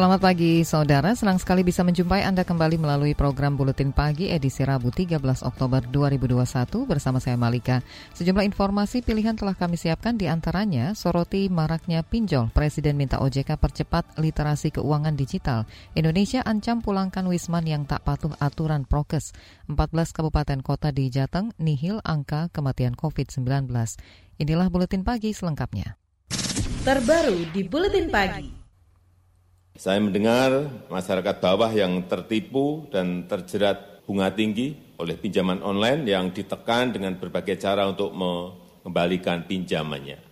Selamat pagi saudara, senang sekali bisa menjumpai Anda kembali melalui program Buletin Pagi edisi Rabu 13 Oktober 2021 bersama saya Malika. Sejumlah informasi pilihan telah kami siapkan di antaranya soroti maraknya pinjol, Presiden minta OJK percepat literasi keuangan digital. Indonesia ancam pulangkan Wisman yang tak patuh aturan prokes. 14 kabupaten kota di Jateng nihil angka kematian COVID-19. Inilah Buletin Pagi selengkapnya. Terbaru di Buletin Pagi. Saya mendengar masyarakat bawah yang tertipu dan terjerat bunga tinggi oleh pinjaman online yang ditekan dengan berbagai cara untuk mengembalikan pinjamannya.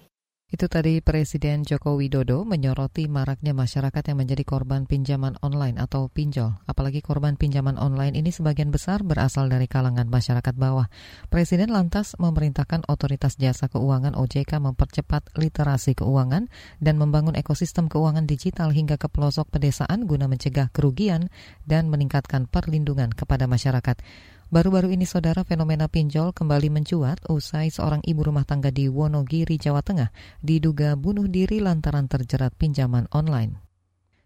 Itu tadi Presiden Joko Widodo menyoroti maraknya masyarakat yang menjadi korban pinjaman online atau pinjol. Apalagi korban pinjaman online ini sebagian besar berasal dari kalangan masyarakat bawah. Presiden lantas memerintahkan otoritas jasa keuangan OJK mempercepat literasi keuangan dan membangun ekosistem keuangan digital hingga ke pelosok pedesaan guna mencegah kerugian dan meningkatkan perlindungan kepada masyarakat. Baru-baru ini saudara fenomena pinjol kembali mencuat usai seorang ibu rumah tangga di Wonogiri, Jawa Tengah diduga bunuh diri lantaran terjerat pinjaman online.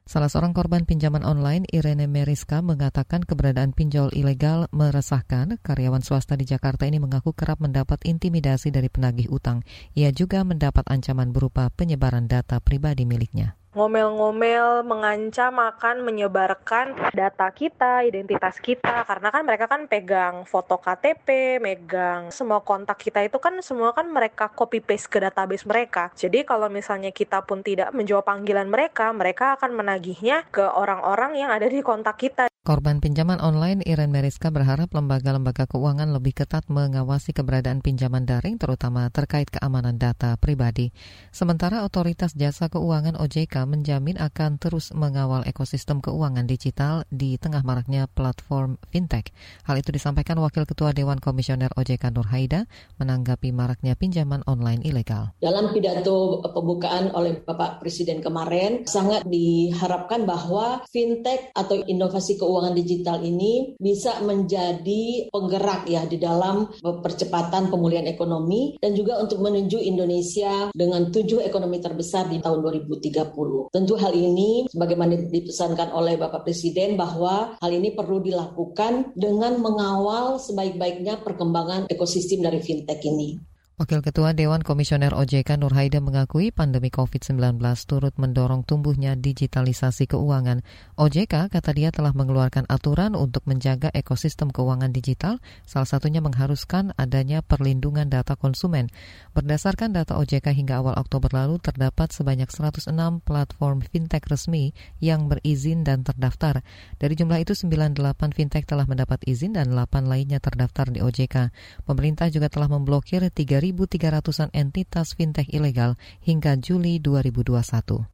Salah seorang korban pinjaman online, Irene Meriska, mengatakan keberadaan pinjol ilegal meresahkan. Karyawan swasta di Jakarta ini mengaku kerap mendapat intimidasi dari penagih utang. Ia juga mendapat ancaman berupa penyebaran data pribadi miliknya ngomel-ngomel, mengancam akan menyebarkan data kita, identitas kita, karena kan mereka kan pegang foto KTP, megang semua kontak kita itu kan semua kan mereka copy paste ke database mereka. Jadi kalau misalnya kita pun tidak menjawab panggilan mereka, mereka akan menagihnya ke orang-orang yang ada di kontak kita. Korban pinjaman online Iren Meriska berharap lembaga-lembaga keuangan lebih ketat mengawasi keberadaan pinjaman daring terutama terkait keamanan data pribadi. Sementara Otoritas Jasa Keuangan OJK menjamin akan terus mengawal ekosistem keuangan digital di tengah maraknya platform fintech. Hal itu disampaikan Wakil Ketua Dewan Komisioner OJK Nur Haida menanggapi maraknya pinjaman online ilegal. Dalam pidato pembukaan oleh Bapak Presiden kemarin sangat diharapkan bahwa fintech atau inovasi keuangan keuangan digital ini bisa menjadi penggerak ya di dalam percepatan pemulihan ekonomi dan juga untuk menuju Indonesia dengan tujuh ekonomi terbesar di tahun 2030. Tentu hal ini sebagaimana dipesankan oleh Bapak Presiden bahwa hal ini perlu dilakukan dengan mengawal sebaik-baiknya perkembangan ekosistem dari fintech ini. Wakil Ketua Dewan Komisioner OJK Nur Haida mengakui pandemi COVID-19 turut mendorong tumbuhnya digitalisasi keuangan. OJK kata dia telah mengeluarkan aturan untuk menjaga ekosistem keuangan digital, salah satunya mengharuskan adanya perlindungan data konsumen. Berdasarkan data OJK hingga awal Oktober lalu terdapat sebanyak 106 platform fintech resmi yang berizin dan terdaftar. Dari jumlah itu 98 fintech telah mendapat izin dan 8 lainnya terdaftar di OJK. Pemerintah juga telah memblokir 3 1.300-an entitas fintech ilegal hingga Juli 2021.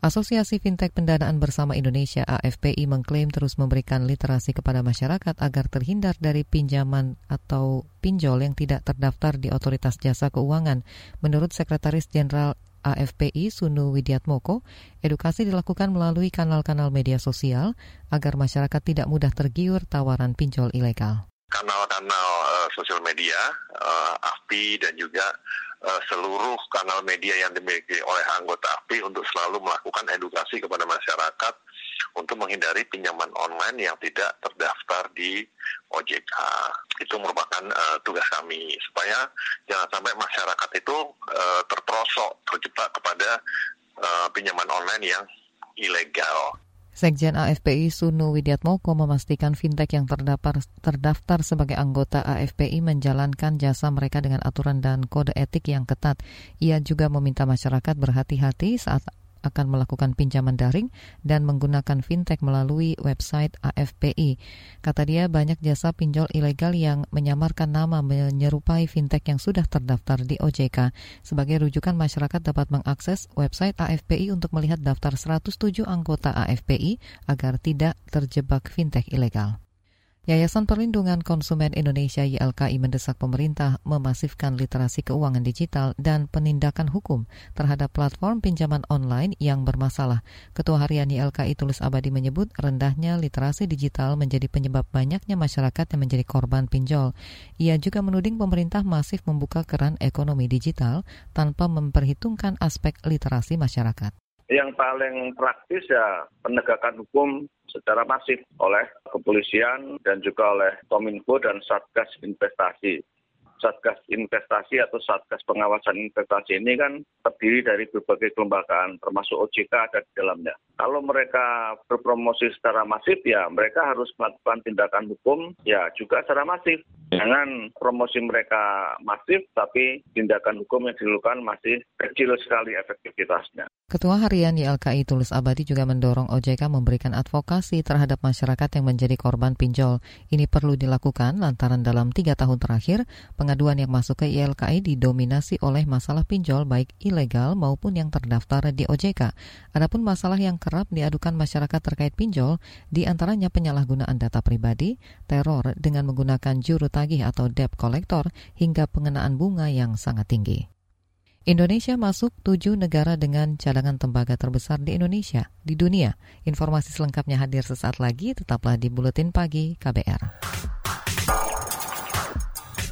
Asosiasi Fintech Pendanaan Bersama Indonesia AFPI mengklaim terus memberikan literasi kepada masyarakat agar terhindar dari pinjaman atau pinjol yang tidak terdaftar di Otoritas Jasa Keuangan. Menurut Sekretaris Jenderal AFPI Sunu Widiatmoko, edukasi dilakukan melalui kanal-kanal media sosial agar masyarakat tidak mudah tergiur tawaran pinjol ilegal kanal-kanal uh, sosial media, uh, AFPI dan juga uh, seluruh kanal media yang dimiliki oleh anggota AFPI untuk selalu melakukan edukasi kepada masyarakat untuk menghindari pinjaman online yang tidak terdaftar di OJK. Itu merupakan uh, tugas kami supaya jangan sampai masyarakat itu uh, terperosok, terjebak kepada uh, pinjaman online yang ilegal. Sekjen AFPI Sunu Widiatmoko memastikan fintech yang terdaftar, terdaftar sebagai anggota AFPI menjalankan jasa mereka dengan aturan dan kode etik yang ketat. Ia juga meminta masyarakat berhati-hati saat akan melakukan pinjaman daring dan menggunakan fintech melalui website AFPI. Kata dia banyak jasa pinjol ilegal yang menyamarkan nama menyerupai fintech yang sudah terdaftar di OJK. Sebagai rujukan masyarakat dapat mengakses website AFPI untuk melihat daftar 107 anggota AFPI agar tidak terjebak fintech ilegal. Yayasan Perlindungan Konsumen Indonesia YLKI mendesak pemerintah memasifkan literasi keuangan digital dan penindakan hukum terhadap platform pinjaman online yang bermasalah. Ketua Harian YLKI Tulus Abadi menyebut rendahnya literasi digital menjadi penyebab banyaknya masyarakat yang menjadi korban pinjol. Ia juga menuding pemerintah masif membuka keran ekonomi digital tanpa memperhitungkan aspek literasi masyarakat. Yang paling praktis ya penegakan hukum secara masif oleh kepolisian dan juga oleh Kominfo dan Satgas Investasi. Satgas Investasi atau Satgas Pengawasan Investasi ini kan terdiri dari berbagai kelembagaan, termasuk OJK ada di dalamnya. Kalau mereka berpromosi secara masif, ya mereka harus melakukan tindakan hukum, ya juga secara masif. Jangan promosi mereka masif, tapi tindakan hukum yang dilakukan masih kecil sekali efektivitasnya. Ketua Harian YLKI Tulus Abadi juga mendorong OJK memberikan advokasi terhadap masyarakat yang menjadi korban pinjol. Ini perlu dilakukan lantaran dalam tiga tahun terakhir, pengaduan yang masuk ke YLKI didominasi oleh masalah pinjol baik ilegal maupun yang terdaftar di OJK. Adapun masalah yang kerap diadukan masyarakat terkait pinjol, di antaranya penyalahgunaan data pribadi, teror dengan menggunakan juru tagih atau debt collector, hingga pengenaan bunga yang sangat tinggi. Indonesia masuk tujuh negara dengan cadangan tembaga terbesar di Indonesia, di dunia. Informasi selengkapnya hadir sesaat lagi, tetaplah di Buletin Pagi KBR.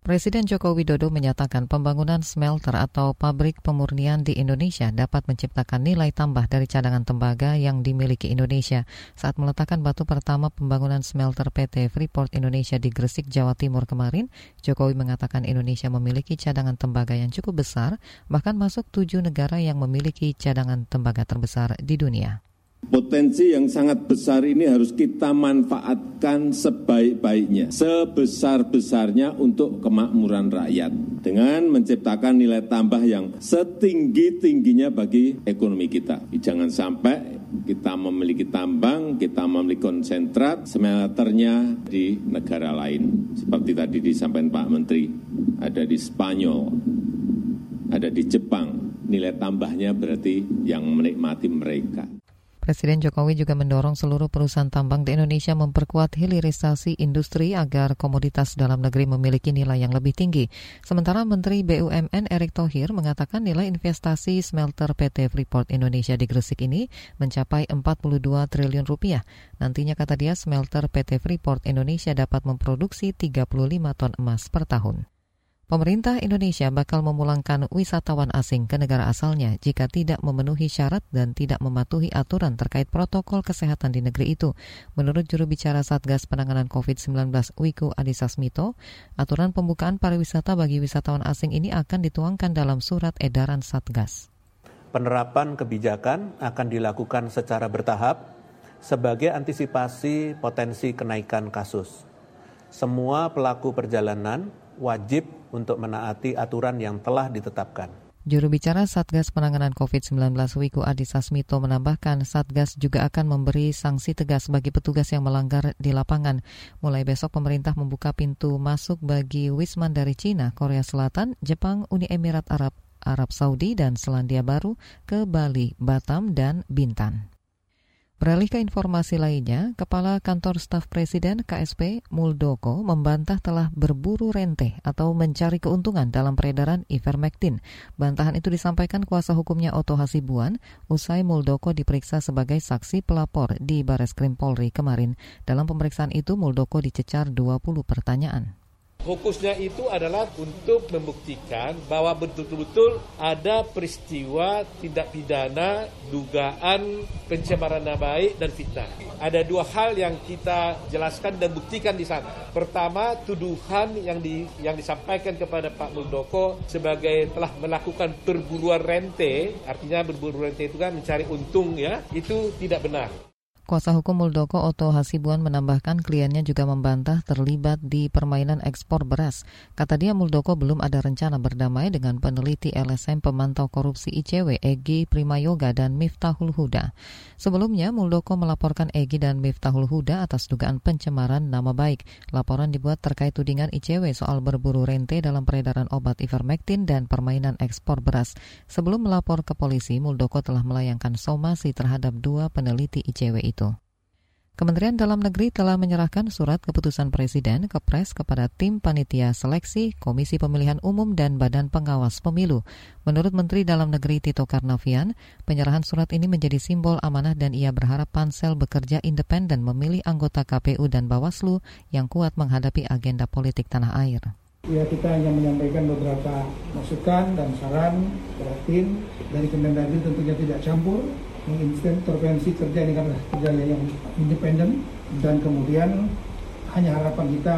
Presiden Joko Widodo menyatakan pembangunan smelter atau pabrik pemurnian di Indonesia dapat menciptakan nilai tambah dari cadangan tembaga yang dimiliki Indonesia. Saat meletakkan batu pertama pembangunan smelter PT Freeport Indonesia di Gresik, Jawa Timur kemarin, Jokowi mengatakan Indonesia memiliki cadangan tembaga yang cukup besar, bahkan masuk tujuh negara yang memiliki cadangan tembaga terbesar di dunia. Potensi yang sangat besar ini harus kita manfaatkan sebaik-baiknya, sebesar-besarnya untuk kemakmuran rakyat dengan menciptakan nilai tambah yang setinggi-tingginya bagi ekonomi kita. Jangan sampai kita memiliki tambang, kita memiliki konsentrat, smelternya di negara lain. Seperti tadi disampaikan Pak Menteri, ada di Spanyol, ada di Jepang. Nilai tambahnya berarti yang menikmati mereka. Presiden Jokowi juga mendorong seluruh perusahaan tambang di Indonesia memperkuat hilirisasi industri agar komoditas dalam negeri memiliki nilai yang lebih tinggi. Sementara Menteri BUMN Erick Thohir mengatakan nilai investasi smelter PT Freeport Indonesia di Gresik ini mencapai 42 triliun rupiah. Nantinya kata dia smelter PT Freeport Indonesia dapat memproduksi 35 ton emas per tahun. Pemerintah Indonesia bakal memulangkan wisatawan asing ke negara asalnya jika tidak memenuhi syarat dan tidak mematuhi aturan terkait protokol kesehatan di negeri itu. Menurut juru bicara Satgas Penanganan COVID-19 Wiku Adhisa Smito, aturan pembukaan pariwisata bagi wisatawan asing ini akan dituangkan dalam surat edaran Satgas. Penerapan kebijakan akan dilakukan secara bertahap sebagai antisipasi potensi kenaikan kasus. Semua pelaku perjalanan wajib untuk menaati aturan yang telah ditetapkan. Juru bicara Satgas Penanganan COVID-19 Wiku Adhisa Smito menambahkan Satgas juga akan memberi sanksi tegas bagi petugas yang melanggar di lapangan. Mulai besok pemerintah membuka pintu masuk bagi wisman dari Cina, Korea Selatan, Jepang, Uni Emirat Arab, Arab Saudi, dan Selandia Baru ke Bali, Batam, dan Bintan. Beralih ke informasi lainnya, Kepala Kantor Staf Presiden KSP Muldoko membantah telah berburu rente atau mencari keuntungan dalam peredaran ivermectin. Bantahan itu disampaikan kuasa hukumnya Oto Hasibuan usai Muldoko diperiksa sebagai saksi pelapor di Bares Krim Polri kemarin. Dalam pemeriksaan itu Muldoko dicecar 20 pertanyaan. Fokusnya itu adalah untuk membuktikan bahwa betul-betul ada peristiwa tindak pidana, dugaan pencemaran nama baik dan fitnah. Ada dua hal yang kita jelaskan dan buktikan di sana. Pertama, tuduhan yang di, yang disampaikan kepada Pak Muldoko sebagai telah melakukan perburuan rente, artinya berburu rente itu kan mencari untung ya, itu tidak benar. Kuasa hukum Muldoko Oto Hasibuan menambahkan kliennya juga membantah terlibat di permainan ekspor beras. Kata dia Muldoko belum ada rencana berdamai dengan peneliti LSM pemantau korupsi ICW Egi Primayoga dan Miftahul Huda. Sebelumnya Muldoko melaporkan Egi dan Miftahul Huda atas dugaan pencemaran nama baik. Laporan dibuat terkait tudingan ICW soal berburu rente dalam peredaran obat ivermectin dan permainan ekspor beras. Sebelum melapor ke polisi, Muldoko telah melayangkan somasi terhadap dua peneliti ICW itu. Kementerian Dalam Negeri telah menyerahkan surat keputusan Presiden ke Pres kepada tim panitia seleksi, Komisi Pemilihan Umum, dan Badan Pengawas Pemilu. Menurut Menteri Dalam Negeri Tito Karnavian, penyerahan surat ini menjadi simbol amanah dan ia berharap pansel bekerja independen memilih anggota KPU dan Bawaslu yang kuat menghadapi agenda politik tanah air. Ya kita hanya menyampaikan beberapa masukan dan saran kepada tim dari Kemendagri tentunya tidak campur mengintervensi kerja ini karena kerja yang independen dan kemudian hanya harapan kita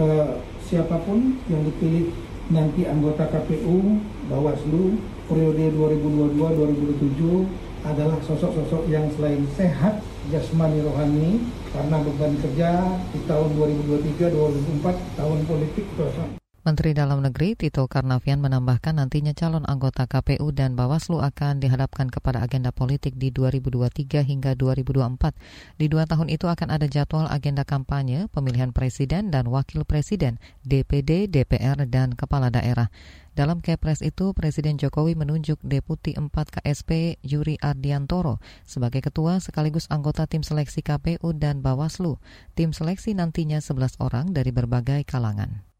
eh, siapa pun yang dipilih nanti anggota KPU Bawaslu periode 2022-2027 adalah sosok-sosok yang selain sehat jasmani rohani karena beban kerja di tahun 2023-2024 tahun politik. Menteri Dalam Negeri Tito Karnavian menambahkan nantinya calon anggota KPU dan Bawaslu akan dihadapkan kepada agenda politik di 2023 hingga 2024. Di dua tahun itu akan ada jadwal agenda kampanye, pemilihan presiden dan wakil presiden, DPD, DPR, dan kepala daerah. Dalam Kepres itu, Presiden Jokowi menunjuk Deputi 4 KSP Yuri Ardiantoro sebagai ketua sekaligus anggota tim seleksi KPU dan Bawaslu. Tim seleksi nantinya 11 orang dari berbagai kalangan.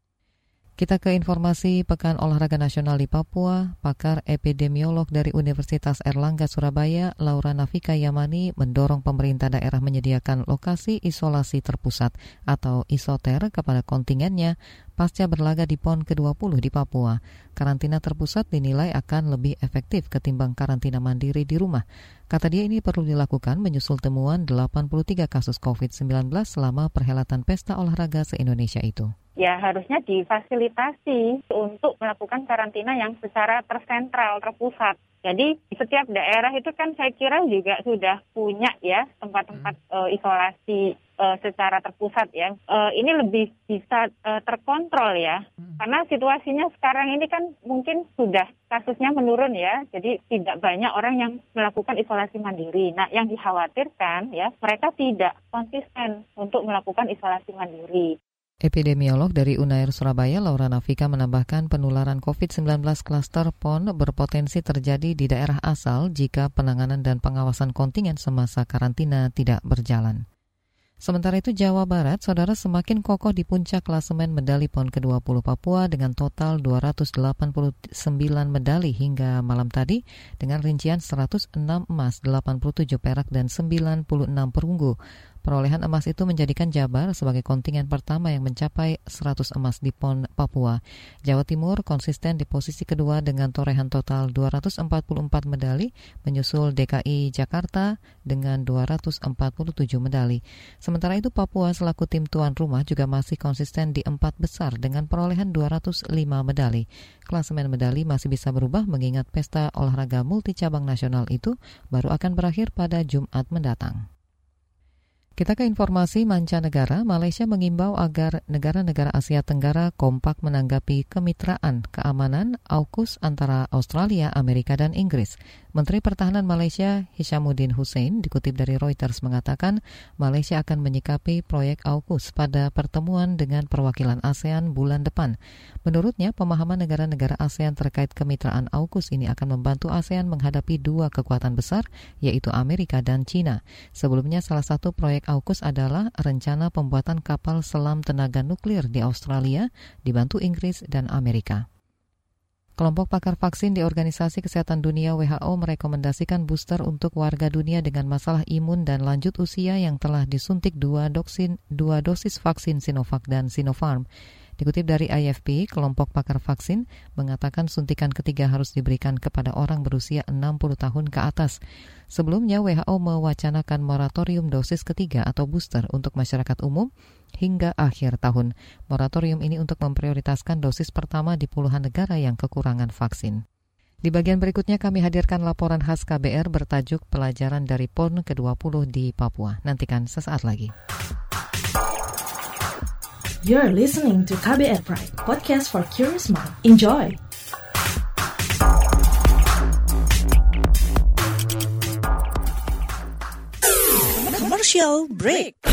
Kita ke informasi Pekan Olahraga Nasional di Papua. Pakar epidemiolog dari Universitas Erlangga Surabaya, Laura Nafika Yamani, mendorong pemerintah daerah menyediakan lokasi isolasi terpusat atau isoter kepada kontingennya pasca berlaga di PON ke-20 di Papua. Karantina terpusat dinilai akan lebih efektif ketimbang karantina mandiri di rumah. Kata dia ini perlu dilakukan menyusul temuan 83 kasus COVID-19 selama perhelatan pesta olahraga se-Indonesia itu ya harusnya difasilitasi untuk melakukan karantina yang secara tersentral, terpusat. Jadi setiap daerah itu kan saya kira juga sudah punya ya tempat-tempat hmm. uh, isolasi uh, secara terpusat ya. Uh, ini lebih bisa uh, terkontrol ya. Hmm. Karena situasinya sekarang ini kan mungkin sudah kasusnya menurun ya. Jadi tidak banyak orang yang melakukan isolasi mandiri. Nah, yang dikhawatirkan ya mereka tidak konsisten untuk melakukan isolasi mandiri. Epidemiolog dari Unair Surabaya, Laura Nafika menambahkan penularan COVID-19 klaster PON berpotensi terjadi di daerah asal jika penanganan dan pengawasan kontingen semasa karantina tidak berjalan. Sementara itu Jawa Barat, saudara semakin kokoh di puncak klasemen medali PON ke-20 Papua dengan total 289 medali hingga malam tadi dengan rincian 106 emas, 87 perak, dan 96 perunggu. Perolehan emas itu menjadikan Jabar sebagai kontingen pertama yang mencapai 100 emas di PON Papua. Jawa Timur konsisten di posisi kedua dengan torehan total 244 medali, menyusul DKI Jakarta dengan 247 medali. Sementara itu Papua selaku tim tuan rumah juga masih konsisten di empat besar dengan perolehan 205 medali. Klasemen medali masih bisa berubah mengingat pesta olahraga multi cabang nasional itu baru akan berakhir pada Jumat mendatang. Kita ke informasi mancanegara, Malaysia mengimbau agar negara-negara Asia Tenggara kompak menanggapi kemitraan keamanan AUKUS antara Australia, Amerika, dan Inggris. Menteri Pertahanan Malaysia Hishamuddin Hussein dikutip dari Reuters mengatakan Malaysia akan menyikapi proyek AUKUS pada pertemuan dengan perwakilan ASEAN bulan depan. Menurutnya, pemahaman negara-negara ASEAN terkait kemitraan AUKUS ini akan membantu ASEAN menghadapi dua kekuatan besar, yaitu Amerika dan China. Sebelumnya, salah satu proyek AUKUS adalah rencana pembuatan kapal selam tenaga nuklir di Australia, dibantu Inggris dan Amerika. Kelompok pakar vaksin di Organisasi Kesehatan Dunia WHO merekomendasikan booster untuk warga dunia dengan masalah imun dan lanjut usia yang telah disuntik dua, doksin, dua dosis vaksin Sinovac dan Sinopharm. Dikutip dari IFP, kelompok pakar vaksin mengatakan suntikan ketiga harus diberikan kepada orang berusia 60 tahun ke atas. Sebelumnya WHO mewacanakan moratorium dosis ketiga atau booster untuk masyarakat umum hingga akhir tahun. Moratorium ini untuk memprioritaskan dosis pertama di puluhan negara yang kekurangan vaksin. Di bagian berikutnya kami hadirkan laporan khas KBR bertajuk Pelajaran dari PON ke-20 di Papua. Nantikan sesaat lagi. You're listening to KBR Pride, podcast for curious mind. Enjoy! Commercial break.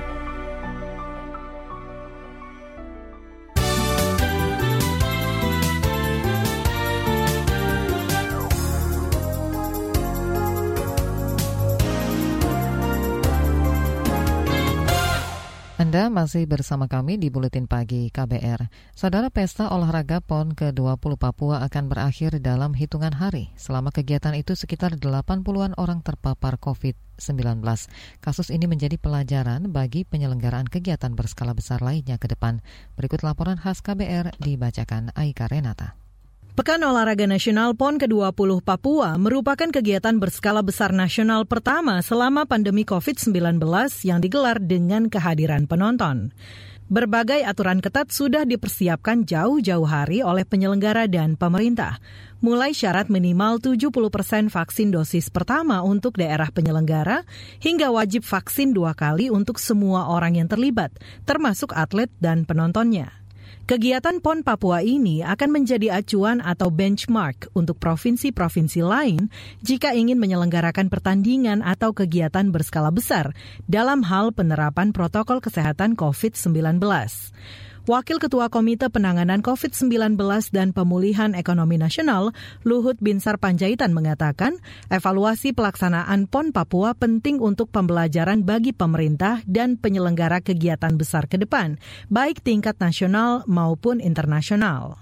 Anda masih bersama kami di Buletin Pagi KBR. Saudara Pesta Olahraga PON ke-20 Papua akan berakhir dalam hitungan hari. Selama kegiatan itu sekitar 80-an orang terpapar COVID-19. Kasus ini menjadi pelajaran bagi penyelenggaraan kegiatan berskala besar lainnya ke depan. Berikut laporan khas KBR dibacakan Aika Renata. Pekan Olahraga Nasional PON ke-20 Papua merupakan kegiatan berskala besar nasional pertama selama pandemi COVID-19 yang digelar dengan kehadiran penonton. Berbagai aturan ketat sudah dipersiapkan jauh-jauh hari oleh penyelenggara dan pemerintah. Mulai syarat minimal 70 persen vaksin dosis pertama untuk daerah penyelenggara, hingga wajib vaksin dua kali untuk semua orang yang terlibat, termasuk atlet dan penontonnya. Kegiatan PON Papua ini akan menjadi acuan atau benchmark untuk provinsi-provinsi lain jika ingin menyelenggarakan pertandingan atau kegiatan berskala besar dalam hal penerapan protokol kesehatan COVID-19. Wakil Ketua Komite Penanganan COVID-19 dan Pemulihan Ekonomi Nasional, Luhut Binsar Panjaitan mengatakan, evaluasi pelaksanaan PON Papua penting untuk pembelajaran bagi pemerintah dan penyelenggara kegiatan besar ke depan, baik tingkat nasional maupun internasional.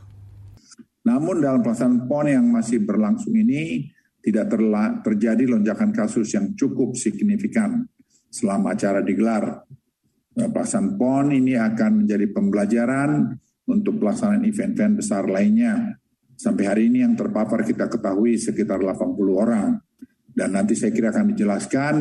Namun dalam pelaksanaan PON yang masih berlangsung ini, tidak terjadi lonjakan kasus yang cukup signifikan selama acara digelar pelaksanaan PON ini akan menjadi pembelajaran untuk pelaksanaan event-event besar lainnya. Sampai hari ini yang terpapar kita ketahui sekitar 80 orang. Dan nanti saya kira akan dijelaskan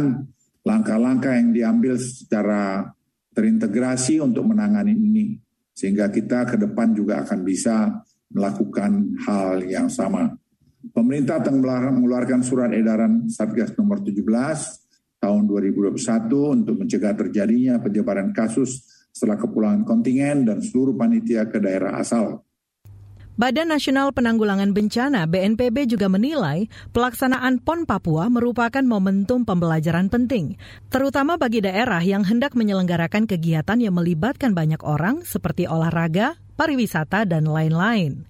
langkah-langkah yang diambil secara terintegrasi untuk menangani ini. Sehingga kita ke depan juga akan bisa melakukan hal yang sama. Pemerintah telah mengeluarkan surat edaran Satgas nomor 17 tahun 2021 untuk mencegah terjadinya penyebaran kasus setelah kepulangan kontingen dan seluruh panitia ke daerah asal. Badan Nasional Penanggulangan Bencana BNPB juga menilai pelaksanaan PON Papua merupakan momentum pembelajaran penting, terutama bagi daerah yang hendak menyelenggarakan kegiatan yang melibatkan banyak orang seperti olahraga, pariwisata, dan lain-lain.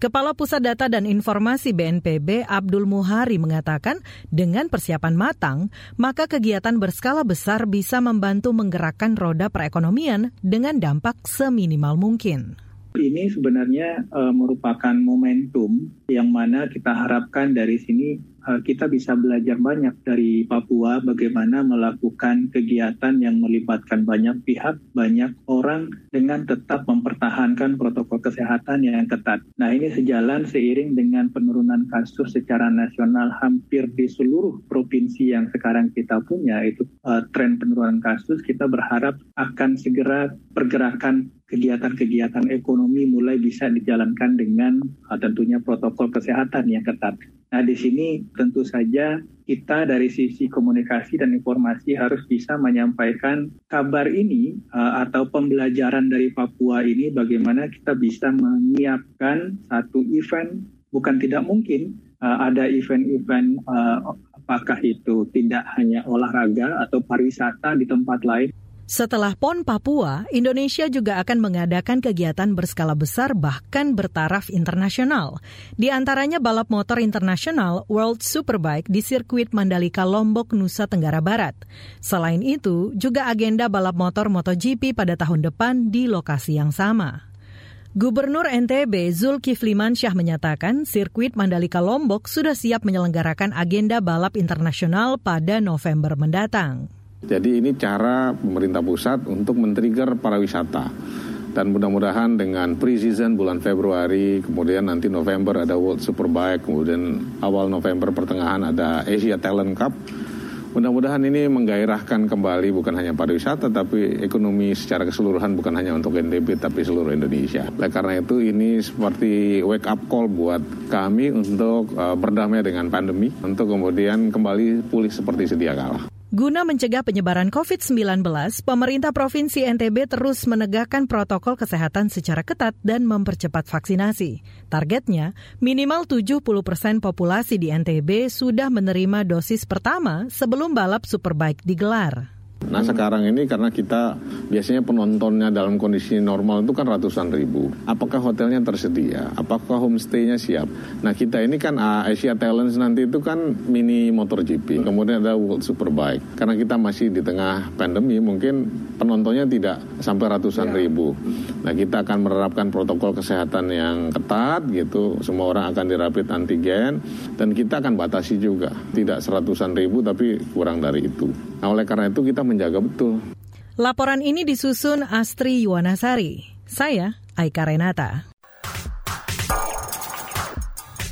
Kepala Pusat Data dan Informasi BNPB Abdul Muhari mengatakan dengan persiapan matang, maka kegiatan berskala besar bisa membantu menggerakkan roda perekonomian dengan dampak seminimal mungkin. Ini sebenarnya uh, merupakan momentum yang mana kita harapkan dari sini kita bisa belajar banyak dari Papua bagaimana melakukan kegiatan yang melibatkan banyak pihak, banyak orang dengan tetap mempertahankan protokol kesehatan yang ketat. Nah ini sejalan seiring dengan penurunan kasus secara nasional hampir di seluruh provinsi yang sekarang kita punya itu uh, tren penurunan kasus kita berharap akan segera pergerakan kegiatan-kegiatan ekonomi mulai bisa dijalankan dengan uh, tentunya protokol kesehatan yang ketat. Nah, di sini tentu saja kita dari sisi komunikasi dan informasi harus bisa menyampaikan kabar ini uh, atau pembelajaran dari Papua ini bagaimana kita bisa menyiapkan satu event. Bukan tidak mungkin uh, ada event-event uh, apakah itu tidak hanya olahraga atau pariwisata di tempat lain Setelah PON Papua, Indonesia juga akan mengadakan kegiatan berskala besar bahkan bertaraf internasional. Di antaranya balap motor internasional World Superbike di sirkuit Mandalika Lombok, Nusa Tenggara Barat. Selain itu, juga agenda balap motor MotoGP pada tahun depan di lokasi yang sama. Gubernur NTB Zulkifli Mansyah menyatakan sirkuit Mandalika Lombok sudah siap menyelenggarakan agenda balap internasional pada November mendatang. Jadi ini cara pemerintah pusat untuk men-trigger para wisata. Dan mudah-mudahan dengan pre-season bulan Februari, kemudian nanti November ada World Superbike, kemudian awal November pertengahan ada Asia Talent Cup. Mudah-mudahan ini menggairahkan kembali bukan hanya pariwisata tapi ekonomi secara keseluruhan bukan hanya untuk NTB tapi seluruh Indonesia. Oleh karena itu ini seperti wake up call buat kami untuk uh, berdamai dengan pandemi untuk kemudian kembali pulih seperti sedia kala. Guna mencegah penyebaran COVID-19, pemerintah Provinsi NTB terus menegakkan protokol kesehatan secara ketat dan mempercepat vaksinasi. Targetnya, minimal 70 persen populasi di NTB sudah menerima dosis pertama sebelum balap Superbike digelar. Nah sekarang ini karena kita biasanya penontonnya dalam kondisi normal itu kan ratusan ribu. Apakah hotelnya tersedia? Apakah homestay-nya siap? Nah kita ini kan uh, Asia Talents nanti itu kan mini motor GP. Kemudian ada World Superbike. Karena kita masih di tengah pandemi mungkin penontonnya tidak sampai ratusan ya. ribu. Nah kita akan menerapkan protokol kesehatan yang ketat gitu. Semua orang akan dirapit antigen. Dan kita akan batasi juga. Tidak seratusan ribu tapi kurang dari itu. Nah oleh karena itu kita menjaga betul. Laporan ini disusun Astri Yuwanasari. Saya Aika Renata.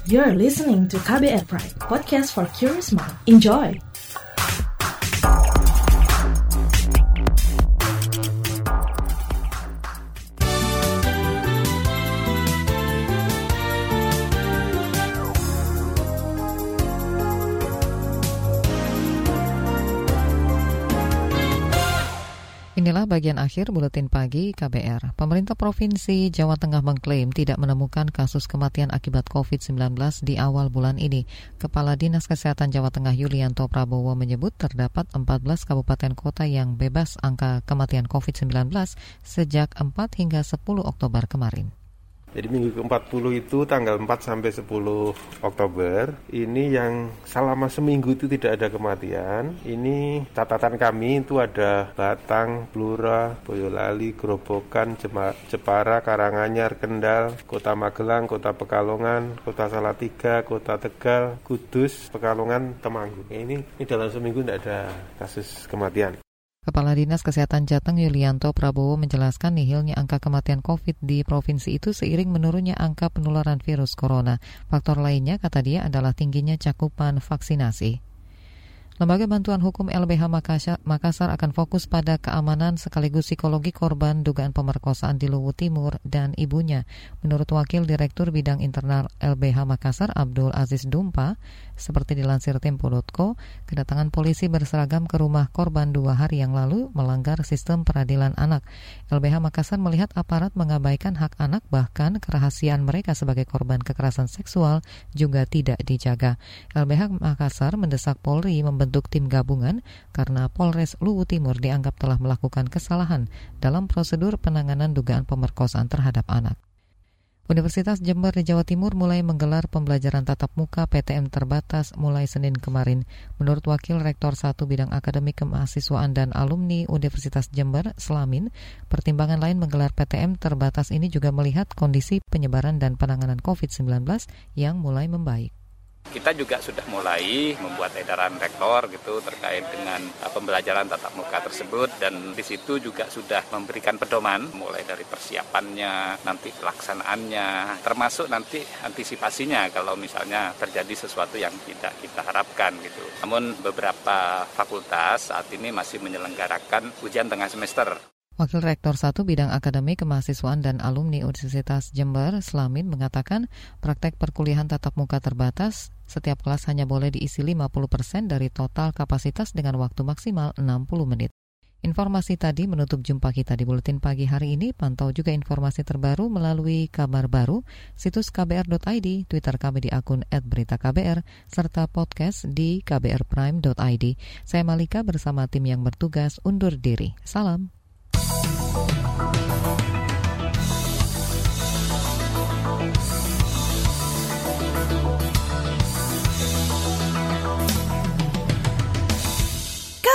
You're listening to KBR Pride, podcast for curious mind. Enjoy! Inilah bagian akhir buletin pagi KBR. Pemerintah Provinsi Jawa Tengah mengklaim tidak menemukan kasus kematian akibat COVID-19 di awal bulan ini. Kepala Dinas Kesehatan Jawa Tengah Yulianto Prabowo menyebut terdapat 14 kabupaten kota yang bebas angka kematian COVID-19 sejak 4 hingga 10 Oktober kemarin. Jadi minggu ke-40 itu tanggal 4 sampai 10 Oktober. Ini yang selama seminggu itu tidak ada kematian. Ini catatan kami itu ada Batang, Blora, Boyolali, Grobogan, Jepara, Karanganyar, Kendal, Kota Magelang, Kota Pekalongan, Kota Salatiga, Kota Tegal, Kudus, Pekalongan, Temanggung. Ini, ini dalam seminggu tidak ada kasus kematian. Kepala Dinas Kesehatan Jateng Yulianto Prabowo menjelaskan nihilnya angka kematian COVID di provinsi itu seiring menurunnya angka penularan virus corona. Faktor lainnya, kata dia, adalah tingginya cakupan vaksinasi. Lembaga Bantuan Hukum LBH Makassar akan fokus pada keamanan sekaligus psikologi korban dugaan pemerkosaan di Luwu Timur dan ibunya. Menurut Wakil Direktur Bidang Internal LBH Makassar Abdul Aziz Dumpa, seperti dilansir Tempo.co, kedatangan polisi berseragam ke rumah korban dua hari yang lalu melanggar sistem peradilan anak. LBH Makassar melihat aparat mengabaikan hak anak bahkan kerahasiaan mereka sebagai korban kekerasan seksual juga tidak dijaga. LBH Makassar mendesak Polri membentuk tim gabungan karena Polres Luwu Timur dianggap telah melakukan kesalahan dalam prosedur penanganan dugaan pemerkosaan terhadap anak. Universitas Jember di Jawa Timur mulai menggelar pembelajaran tatap muka PTM terbatas mulai Senin kemarin. Menurut Wakil Rektor 1 Bidang Akademik Kemahasiswaan dan Alumni Universitas Jember, Selamin, pertimbangan lain menggelar PTM terbatas ini juga melihat kondisi penyebaran dan penanganan COVID-19 yang mulai membaik. Kita juga sudah mulai membuat edaran rektor gitu terkait dengan uh, pembelajaran tatap muka tersebut dan di situ juga sudah memberikan pedoman mulai dari persiapannya, nanti pelaksanaannya, termasuk nanti antisipasinya kalau misalnya terjadi sesuatu yang tidak kita harapkan gitu. Namun beberapa fakultas saat ini masih menyelenggarakan ujian tengah semester. Wakil Rektor 1 Bidang Akademi Kemahasiswaan dan Alumni Universitas Jember, Slamin, mengatakan praktek perkuliahan tatap muka terbatas, setiap kelas hanya boleh diisi 50 persen dari total kapasitas dengan waktu maksimal 60 menit. Informasi tadi menutup jumpa kita di Buletin Pagi hari ini. Pantau juga informasi terbaru melalui kabar baru, situs kbr.id, Twitter kami di akun @beritaKBR, serta podcast di kbrprime.id. Saya Malika bersama tim yang bertugas undur diri. Salam.